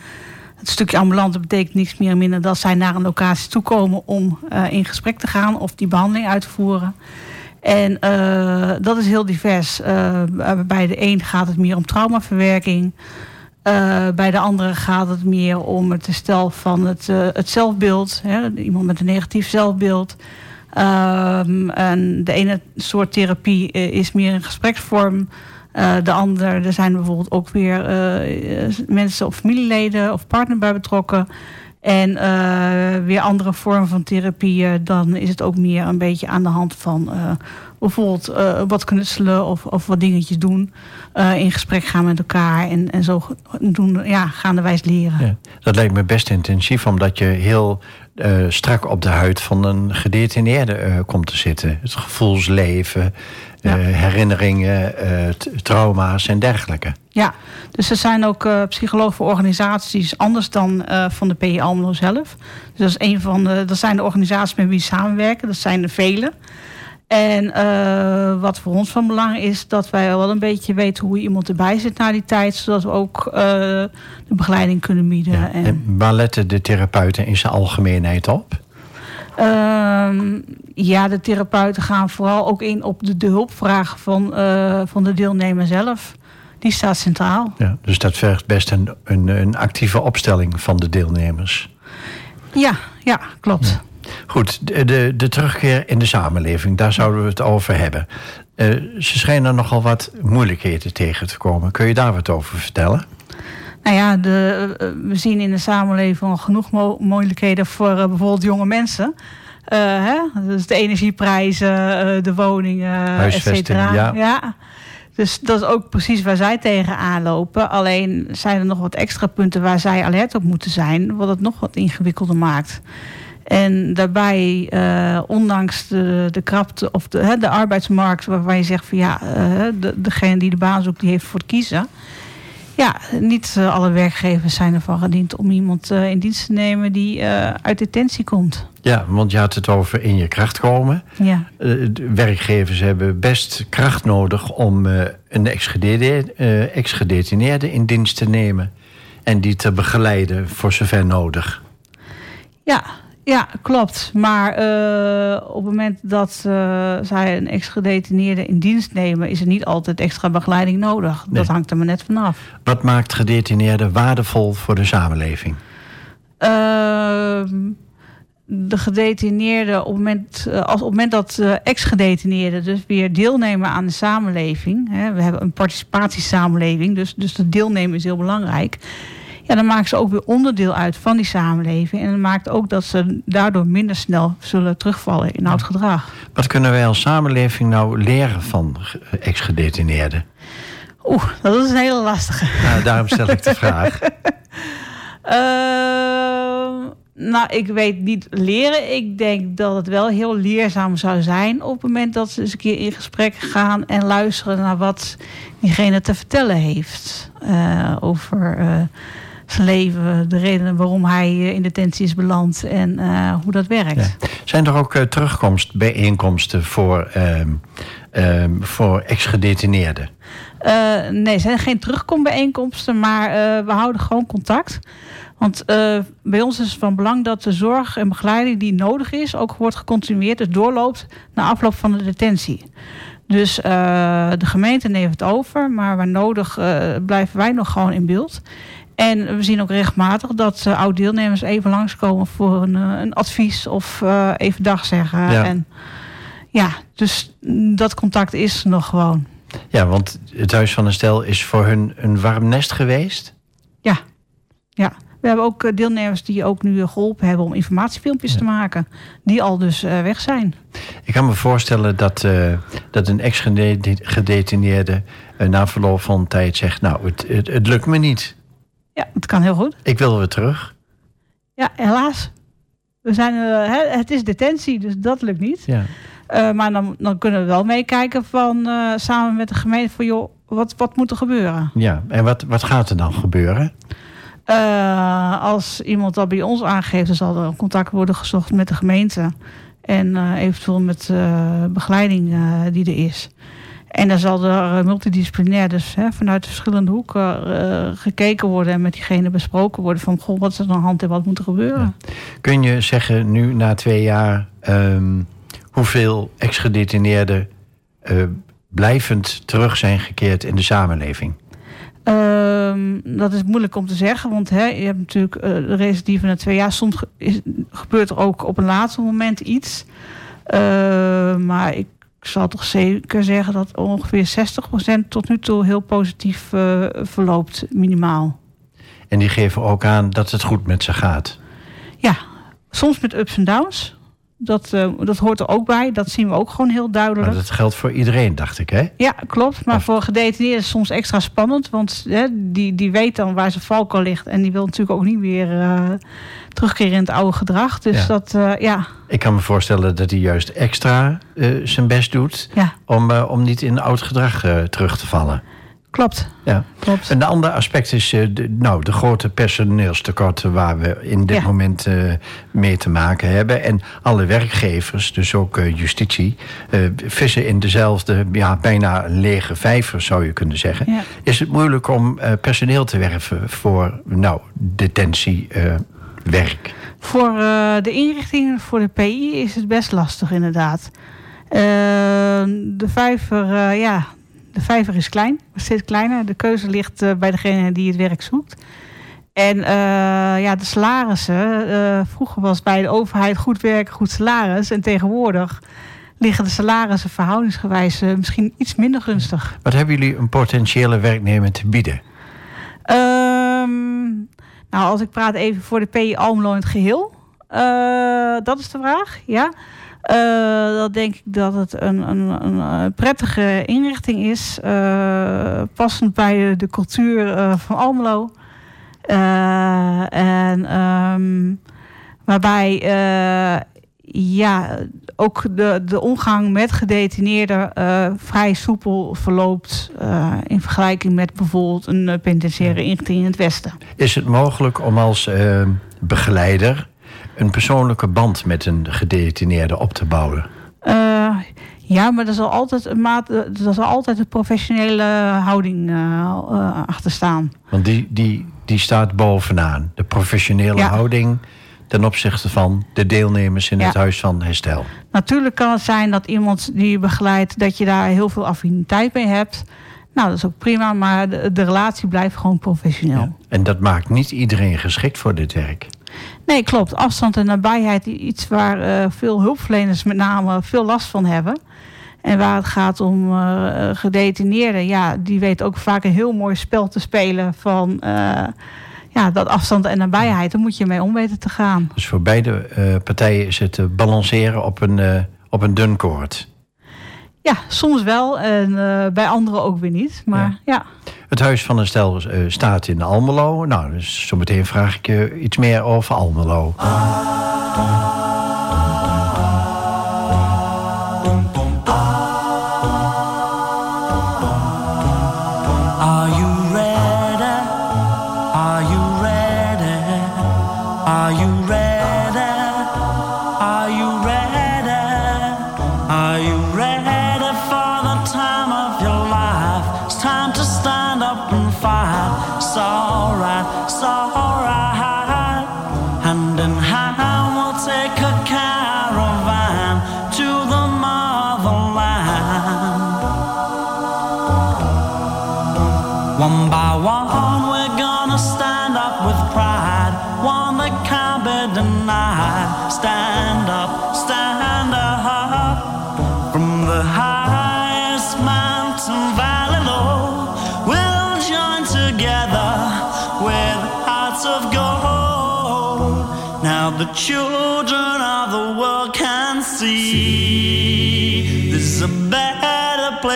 het stukje ambulante betekent niets meer minder dat zij naar een locatie toe komen om uh, in gesprek te gaan of die behandeling uit te voeren. En uh, dat is heel divers. Uh, bij de een gaat het meer om traumaverwerking. bij de andere gaat het meer om het herstel van het, het zelfbeeld. Hè? Iemand met een negatief zelfbeeld. Ehm, en de ene soort therapie is meer een gespreksvorm. Uh, de ander, er zijn bijvoorbeeld ook weer uh, mensen of familieleden of partner bij betrokken. En weer andere vormen van therapieën, dan is het ook meer een beetje aan de hand van bijvoorbeeld wat knutselen of, of wat dingetjes doen. in gesprek gaan met elkaar en, en zo doen, ja, gaandewijs leren. Dat lijkt me best intensief, omdat je heel strak op de huid van een gedetineerde komt te zitten. Het gevoelsleven, ja. herinneringen, trauma's en dergelijke. Ja, dus er zijn ook uh, psychologen voor organisaties anders dan uh, van de PI Almelo zelf. Dus dat, is een van de, dat zijn de organisaties met wie we samenwerken. Dat zijn er vele. En uh, wat voor ons van belang is dat wij wel een beetje weten hoe iemand erbij zit na die tijd, zodat we ook de begeleiding kunnen bieden. Ja. En, en waar letten de therapeuten in zijn algemeenheid op? Ehm, ja, de therapeuten gaan vooral ook in op de, de hulpvragen van, van de deelnemer zelf die staat centraal. Ja, dus dat vergt best een, een, een actieve opstelling van de deelnemers. Ja, ja klopt. Goed, de, de, de, terugkeer in de samenleving, daar zouden we het over hebben. Uh, ze schijnen nogal wat moeilijkheden tegen te komen. Kun je daar wat over vertellen? Nou ja, de, eh, we zien in de samenleving al genoeg mo moeilijkheden voor uh, bijvoorbeeld jonge mensen. Hè? Dus de energieprijzen, de woningen, et cetera. Ja. ja. Dus dat is ook precies waar zij tegenaan lopen. Alleen zijn er nog wat extra punten waar zij alert op moeten zijn, wat het nog wat ingewikkelder maakt. En daarbij, ondanks de, de krapte of de, de arbeidsmarkt, waarvan je zegt van ja, de, degene die de baan zoekt, die heeft voor het kiezen. Ja, niet uh, alle werkgevers zijn ervan gediend om iemand in dienst te nemen die uit detentie komt. Ja, want je had het over in je kracht komen. Ja. Werkgevers hebben best kracht nodig om een ex-gedetineerde in dienst te nemen. En die te begeleiden voor zover nodig. Ja, ja klopt. Maar uh, op het moment dat zij een ex-gedetineerde in dienst nemen... is er niet altijd extra begeleiding nodig. Nee. Dat hangt er maar net vanaf. Wat maakt gedetineerden waardevol voor de samenleving? Ehm, de gedetineerden op het moment, eh, als op het moment dat ex-gedetineerden dus weer deelnemen aan de samenleving. Hè, we hebben een participatiesamenleving, dus, dus dat deelnemen is heel belangrijk. Ja, dan maken ze ook weer onderdeel uit van die samenleving. En dat maakt ook dat ze daardoor minder snel zullen terugvallen in oud gedrag. Wat kunnen wij als samenleving nou leren van ex-gedetineerden? Oeh, dat is een hele lastige. Nou, daarom stel ik de <laughs> vraag. uh, Nou, ik weet niet leren. Ik denk dat het wel heel leerzaam zou zijn op het moment dat ze eens een keer in gesprek gaan en luisteren naar wat diegene te vertellen heeft uh, over uh, zijn leven, de redenen waarom hij uh, in detentie is beland en hoe dat werkt. Ja. Zijn er ook terugkomstbijeenkomsten voor, ehm, ehm, voor ex-gedetineerden? nee, er zijn geen terugkombijeenkomsten, maar we houden gewoon contact. Want uh, bij ons is het van belang dat de zorg en begeleiding die nodig is, ook wordt gecontinueerd, dus doorloopt na afloop van de detentie. Dus uh, de gemeente neemt het over, maar waar nodig uh, blijven wij nog gewoon in beeld. En we zien ook regelmatig dat oud-deelnemers even langskomen voor een, een advies of even dag zeggen. Ja. En ja, dus dat contact is nog gewoon. Ja, want het Huis van een Stel is voor hun een warm nest geweest? Ja, ja. We hebben ook eh, deelnemers die ook nu geholpen hebben om informatiefilmpjes te maken. Die al dus uh, weg zijn. Ik kan me voorstellen dat, uh, dat een ex-gedetineerde uh, na verloop van tijd zegt... nou, het, het, het, lukt me niet. Ja, het kan heel goed. Ik wil weer terug. Ja, helaas. We zijn, het is detentie, dus dat lukt niet. Ja. maar dan, dan kunnen we wel meekijken van samen met de gemeente... van joh, wat, wat moet er gebeuren? Ja, en wat, wat gaat er dan gebeuren? Als iemand dat bij ons aangeeft, dan zal er contact worden gezocht met de gemeente. En eventueel met begeleiding die er is. En dan zal er multidisciplinair, dus hè, vanuit verschillende hoeken gekeken worden en met diegene besproken worden van goh, wat is er aan de hand en wat moet er gebeuren. Ja. Kun je zeggen nu na twee jaar um, hoeveel ex-gedetineerden blijvend terug zijn gekeerd in de samenleving? Um, dat is moeilijk om te zeggen, want hè, je hebt natuurlijk uh, de recidive na twee jaar. Soms is, gebeurt er ook op een laatste moment iets. Uh, maar ik zal toch zeker zeggen dat ongeveer 60% tot nu toe heel positief uh, verloopt, minimaal. En die geven ook aan dat het goed met ze gaat. Soms met ups en downs. Dat, eh, dat hoort er ook bij. Dat zien we ook gewoon heel duidelijk. Maar dat geldt voor iedereen, dacht ik, hè? Ja, klopt. Maar voor gedetineerden is het soms extra spannend. Want hè, die, die weet dan waar zijn valko ligt. En die wil natuurlijk ook niet weer uh, terugkeren in het oude gedrag. Dus Ja. dat, eh, ja. Ik kan me voorstellen dat hij juist extra eh, zijn best doet... Ja. Om, eh, om niet in oud gedrag eh, terug te vallen. Klopt. Ja. klopt. Een ander aspect is eh, de, nou, de grote personeelstekorten waar we in dit Ja. moment eh, mee te maken hebben. En alle werkgevers, dus ook eh, justitie, vissen in dezelfde, ja, bijna lege vijver zou je kunnen zeggen. Ja. Is het moeilijk om personeel te werven voor nou, detentiewerk? Voor de inrichtingen, voor de PI, is het best lastig inderdaad. De vijver, ja, de vijver is klein, steeds kleiner. De keuze ligt eh, bij degene die het werk zoekt. En eh, ja, de salarissen. eh, vroeger was bij de overheid goed werk, goed salaris. En tegenwoordig liggen de salarissen verhoudingsgewijs misschien iets minder gunstig. Wat hebben jullie een potentiële werknemer te bieden? Ehm, nou, als ik praat even voor de PI Almelo in het geheel. Eh, dat is de vraag, ja. Eh, dan denk ik dat het een, een, een, eh, prettige inrichting is. eh, passend bij de cultuur van Almelo. En ehm, waarbij ja, ook de, de omgang met gedetineerden vrij soepel verloopt. in vergelijking met bijvoorbeeld een penitentiaire inrichting in het Westen. Is het mogelijk om als begeleider een persoonlijke band met een gedetineerde op te bouwen? Eh, ja, maar er zal altijd een, maat, er zal altijd een professionele houding eh, eh, achter staan. Want die, die, die staat bovenaan. De professionele Ja. houding ten opzichte van de deelnemers in Ja. het Huis van Herstel. Natuurlijk kan het zijn dat iemand die je begeleidt, dat je daar heel veel affiniteit mee hebt. Nou, dat is ook prima, maar de, de relatie blijft gewoon professioneel. Ja. En dat maakt niet iedereen geschikt voor dit werk. Nee, klopt. Afstand en nabijheid, iets waar eh, veel hulpverleners met name veel last van hebben. En waar het gaat om eh, gedetineerden, ja, die weten ook vaak een heel mooi spel te spelen van eh, ja, dat afstand en nabijheid. Daar moet je mee om weten te gaan. Dus voor beide partijen is het balanceren op een, op een dun koord. Ja, soms wel en eh, bij anderen ook weer niet. Maar ja. Het Huis van Herstel eh, staat in Almelo. Nou, dus zometeen vraag ik je iets meer over Almelo. Are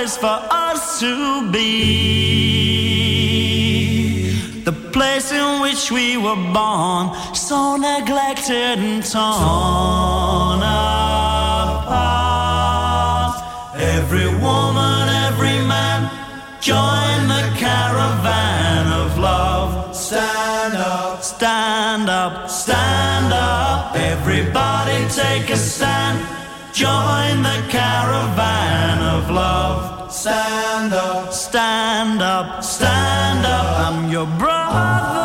place for us to be. The place in which we were born, so neglected and torn apart. Every woman, every man, join the caravan of love. Stand up, stand up, stand up. Everybody take a stand. Join the caravan. Stand up, stand up, stand up. I'm your brother.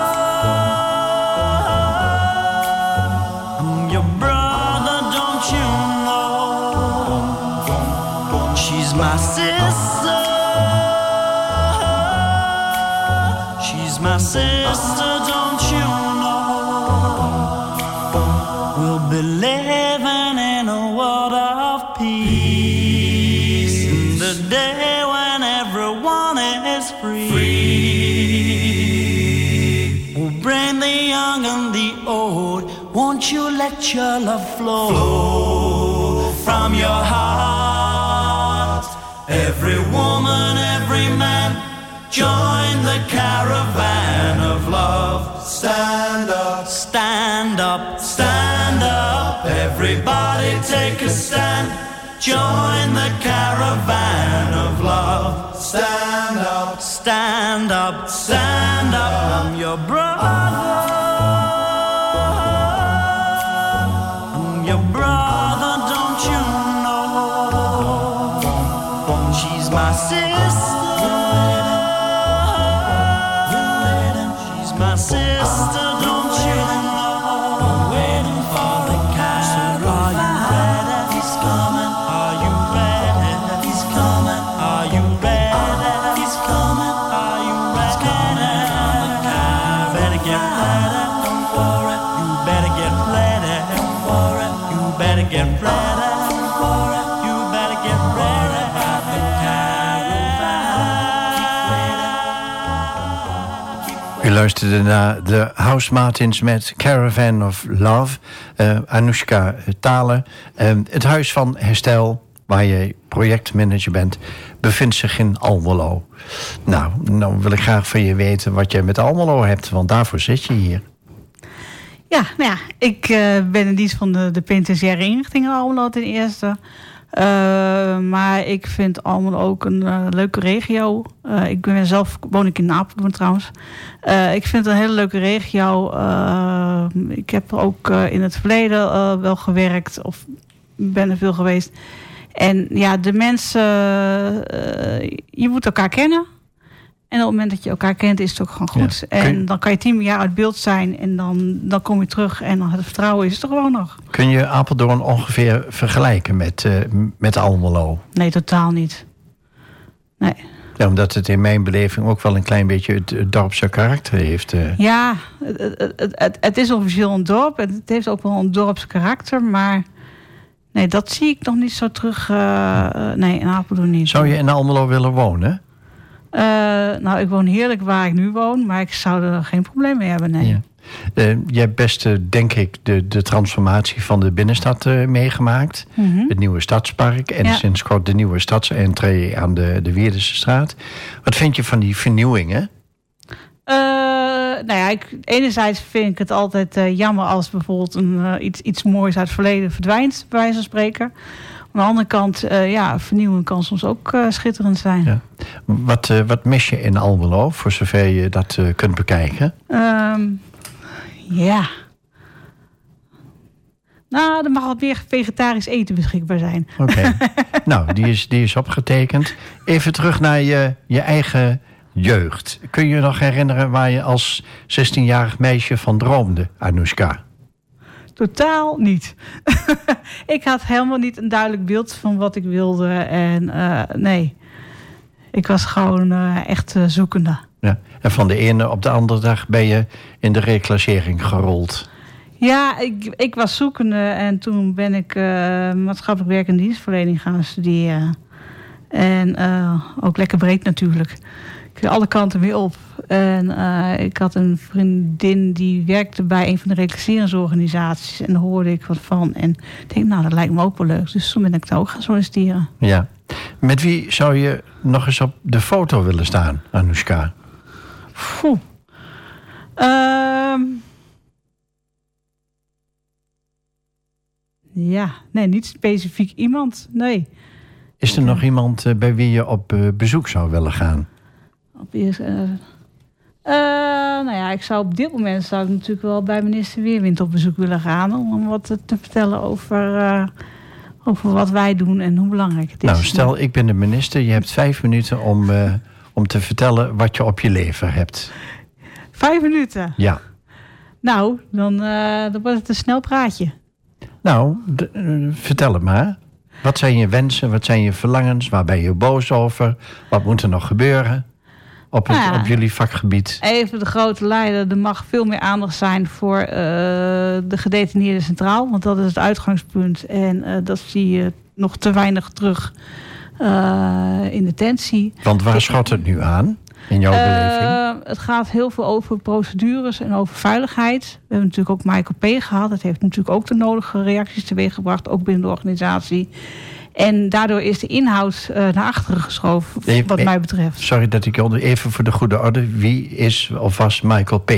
Let your love flow, flow from your heart. Every woman, every man, join the caravan of love. Stand up, stand up, stand up. Everybody take a stand. Join the caravan of love. Stand up, stand up, stand up. I'm your brother. see luisterde naar de House Martins met Caravan of Love. Eh Anoushka Talen. Eh, het Huis van Herstel, waar je projectmanager bent, bevindt zich in Almelo. Nou, nou wil ik graag van je weten wat jij met Almelo hebt, want daarvoor zit je hier. Ja, nou ja, ik eh, ben in dienst van de, de penitentiaire inrichting in Almelo ten eerste. Eh, maar ik vind Almelo ook een eh, leuke regio. Eh, ik ben zelf woon ik in Apeldoorn trouwens. Ik vind het een hele leuke regio. Ik heb ook in het verleden wel gewerkt of ben er veel geweest. En ja, de mensen, je moet elkaar kennen. En op het moment dat je elkaar kent, is het ook gewoon goed. Ja. En dan kan je tien jaar uit beeld zijn en dan, dan kom je terug en dan het vertrouwen is er gewoon nog. Kun je Apeldoorn ongeveer vergelijken met, eh, met Almelo? Nee, totaal niet. Nee. Ja, omdat het in mijn beleving ook wel een klein beetje het, het dorpse karakter heeft. eh. Ja, het, het, het, is officieel een dorp. en Het heeft ook wel een dorps karakter. Maar nee, dat zie ik nog niet zo terug. eh, nee, in Apeldoorn niet. Zou je in Almelo willen wonen? Eh, nou, ik woon heerlijk waar ik nu woon. Maar ik zou er geen probleem mee hebben, nee. Ja. Eh, je hebt best, eh, denk ik, de, de transformatie van de binnenstad meegemaakt. Mhm. Het nieuwe stadspark en Ja. sinds kort de nieuwe stadsentree aan de, de Wierdense straat. Wat vind je van die vernieuwingen? Nou ja, ik, enerzijds vind ik het altijd jammer als bijvoorbeeld een, iets, iets moois uit het verleden verdwijnt, bij wijze van spreken. Aan de andere kant, eh, ja, vernieuwing kan soms ook eh, schitterend zijn. Ja. Wat, eh, wat mis je in Almelo, voor zover je dat kunt bekijken? Ehm, ja. Nou, er mag wat meer vegetarisch eten beschikbaar zijn. Oké. <laughs> nou, die is, die is opgetekend. Even terug naar je, je eigen jeugd. Kun je je nog herinneren waar je als 16-jarig meisje van droomde, Anoushka? Totaal niet. <laughs> ik had helemaal niet een duidelijk beeld van wat ik wilde. En eh, nee, ik was gewoon eh, echt eh, zoekende. Ja. En van de ene op de andere dag ben je in de reclassering gerold. Ja, ik, ik was zoekende en toen ben ik maatschappelijk werk en dienstverlening gaan studeren. En ook lekker breed natuurlijk. Ik alle kanten weer op. En eh, ik had een vriendin die werkte bij een van de reclasseringsorganisaties. En daar hoorde ik wat van. En ik denk, nou, dat lijkt me ook wel leuk. Dus toen ben ik daar ook gaan solliciteren. Ja. Met wie zou je nog eens op de foto willen staan, Anoushka? Poeh. Ja, nee, niet specifiek iemand. Nee. Is er nog iemand eh, bij wie je op eh, bezoek zou willen gaan? Op eerst, eh, eh, nou ja, ik zou op dit moment zou ik natuurlijk wel bij minister Weerwind op bezoek willen gaan. Om wat te, te vertellen over, eh, over wat wij doen en hoe belangrijk het is. Nou, stel, ik ben de minister. Je hebt vijf minuten om, eh, om te vertellen wat je op je lever hebt. Vijf minuten. Ja. Nou, dan, dan wordt het een snel praatje. Nou, vertel het maar. Wat zijn je wensen? Wat zijn je verlangens? Waar ben je boos over? Wat moet er nog gebeuren op, het, Nou ja. op jullie vakgebied? Even de grote lijnen. Er mag veel meer aandacht zijn voor eh, de gedetineerden centraal. Want dat is het uitgangspunt. En eh, dat zie je nog te weinig terug eh, in detentie. Want waar schot het nu aan? in jouw beleving? Het gaat heel veel over procedures en over veiligheid. We hebben natuurlijk ook Michael P. gehad. Dat heeft natuurlijk ook de nodige reacties teweeggebracht, ook binnen de organisatie. En daardoor is de inhoud uh, naar achteren geschoven, wat mij betreft. Sorry dat ik onder... Even voor de goede orde. Wie is of was Michael P.?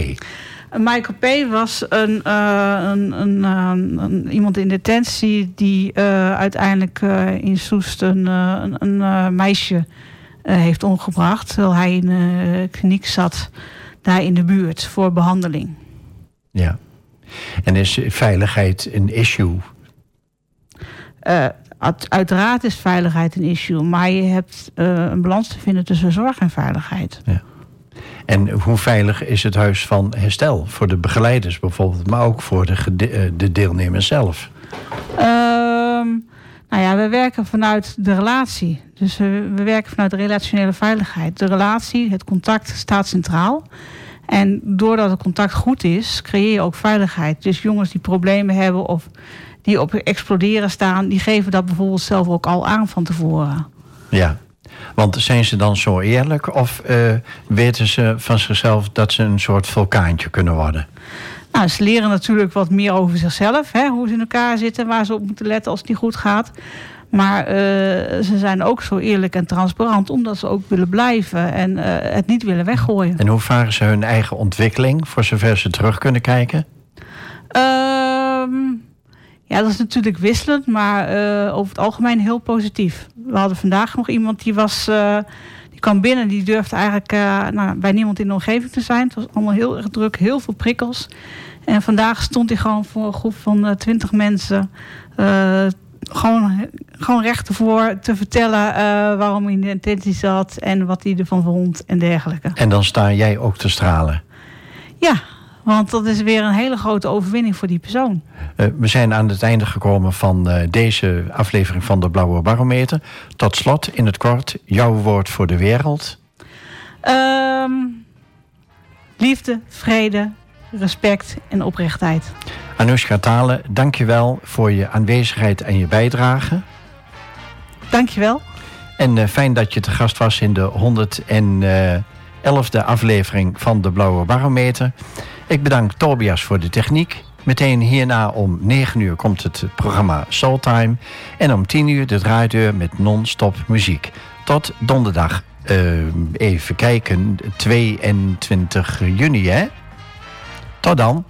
Michael P. was een, eh, een, een, eh, een- iemand in detentie die eh, uiteindelijk eh, in Soest een, eh, een, een eh, meisje eh, heeft omgebracht. Terwijl hij in de kliniek zat, daar in de buurt, voor behandeling. Ja. En is veiligheid een issue? Uit- uiteraard is veiligheid een issue, maar je hebt eh, een balans te vinden tussen zorg en veiligheid. En hoe veilig is het huis van herstel? Voor de begeleiders bijvoorbeeld, maar ook voor de, eh, de deelnemers zelf. Ehm, nou ja, we werken vanuit de relatie. Dus we, we werken vanuit de relationele veiligheid. De relatie, het contact staat centraal. En doordat het contact goed is, creëer je ook veiligheid. Dus jongens die problemen hebben of die op exploderen staan, die geven dat bijvoorbeeld zelf ook al aan van tevoren. Ja. Want zijn ze dan zo eerlijk of eh, weten ze van zichzelf dat ze een soort vulkaantje kunnen worden? Nou, ze leren natuurlijk wat meer over zichzelf, hè, hoe ze in elkaar zitten, waar ze op moeten letten als het niet goed gaat. Maar eh, ze zijn ook zo eerlijk en transparant, omdat ze ook willen blijven en eh, het niet willen weggooien. En hoe varen ze hun eigen ontwikkeling, voor zover ze terug kunnen kijken? Ja, dat is natuurlijk wisselend, maar eh, over het algemeen heel positief. We hadden vandaag nog iemand die was. eh, die kwam binnen, die durfde eigenlijk eh, nou, bij niemand in de omgeving te zijn. Het was allemaal heel erg druk, heel veel prikkels. En vandaag stond hij gewoon voor een groep van twintig mensen. gewoon, gewoon recht ervoor te vertellen waarom hij in de intentie zat en wat hij ervan vond en dergelijke. En dan sta jij ook te stralen. Ja, want dat is weer een hele grote overwinning voor die persoon. Eh, we zijn aan het einde gekomen van eh, deze aflevering van de Blauwe Barometer. Tot slot, in het kort, jouw woord voor de wereld. Ehm, liefde, vrede, respect en oprechtheid. Anoushka Talen, dank je wel voor je aanwezigheid en je bijdrage. Dankjewel. En eh, fijn dat je te gast was in de 111e aflevering van de Blauwe Barometer. Ik bedank Tobias voor de techniek. Meteen hierna om 9 uur komt het programma Soultime. En om 10 uur de draaideur met non-stop muziek. Tot donderdag. eh, even kijken, 22 juni hè? Tot dan.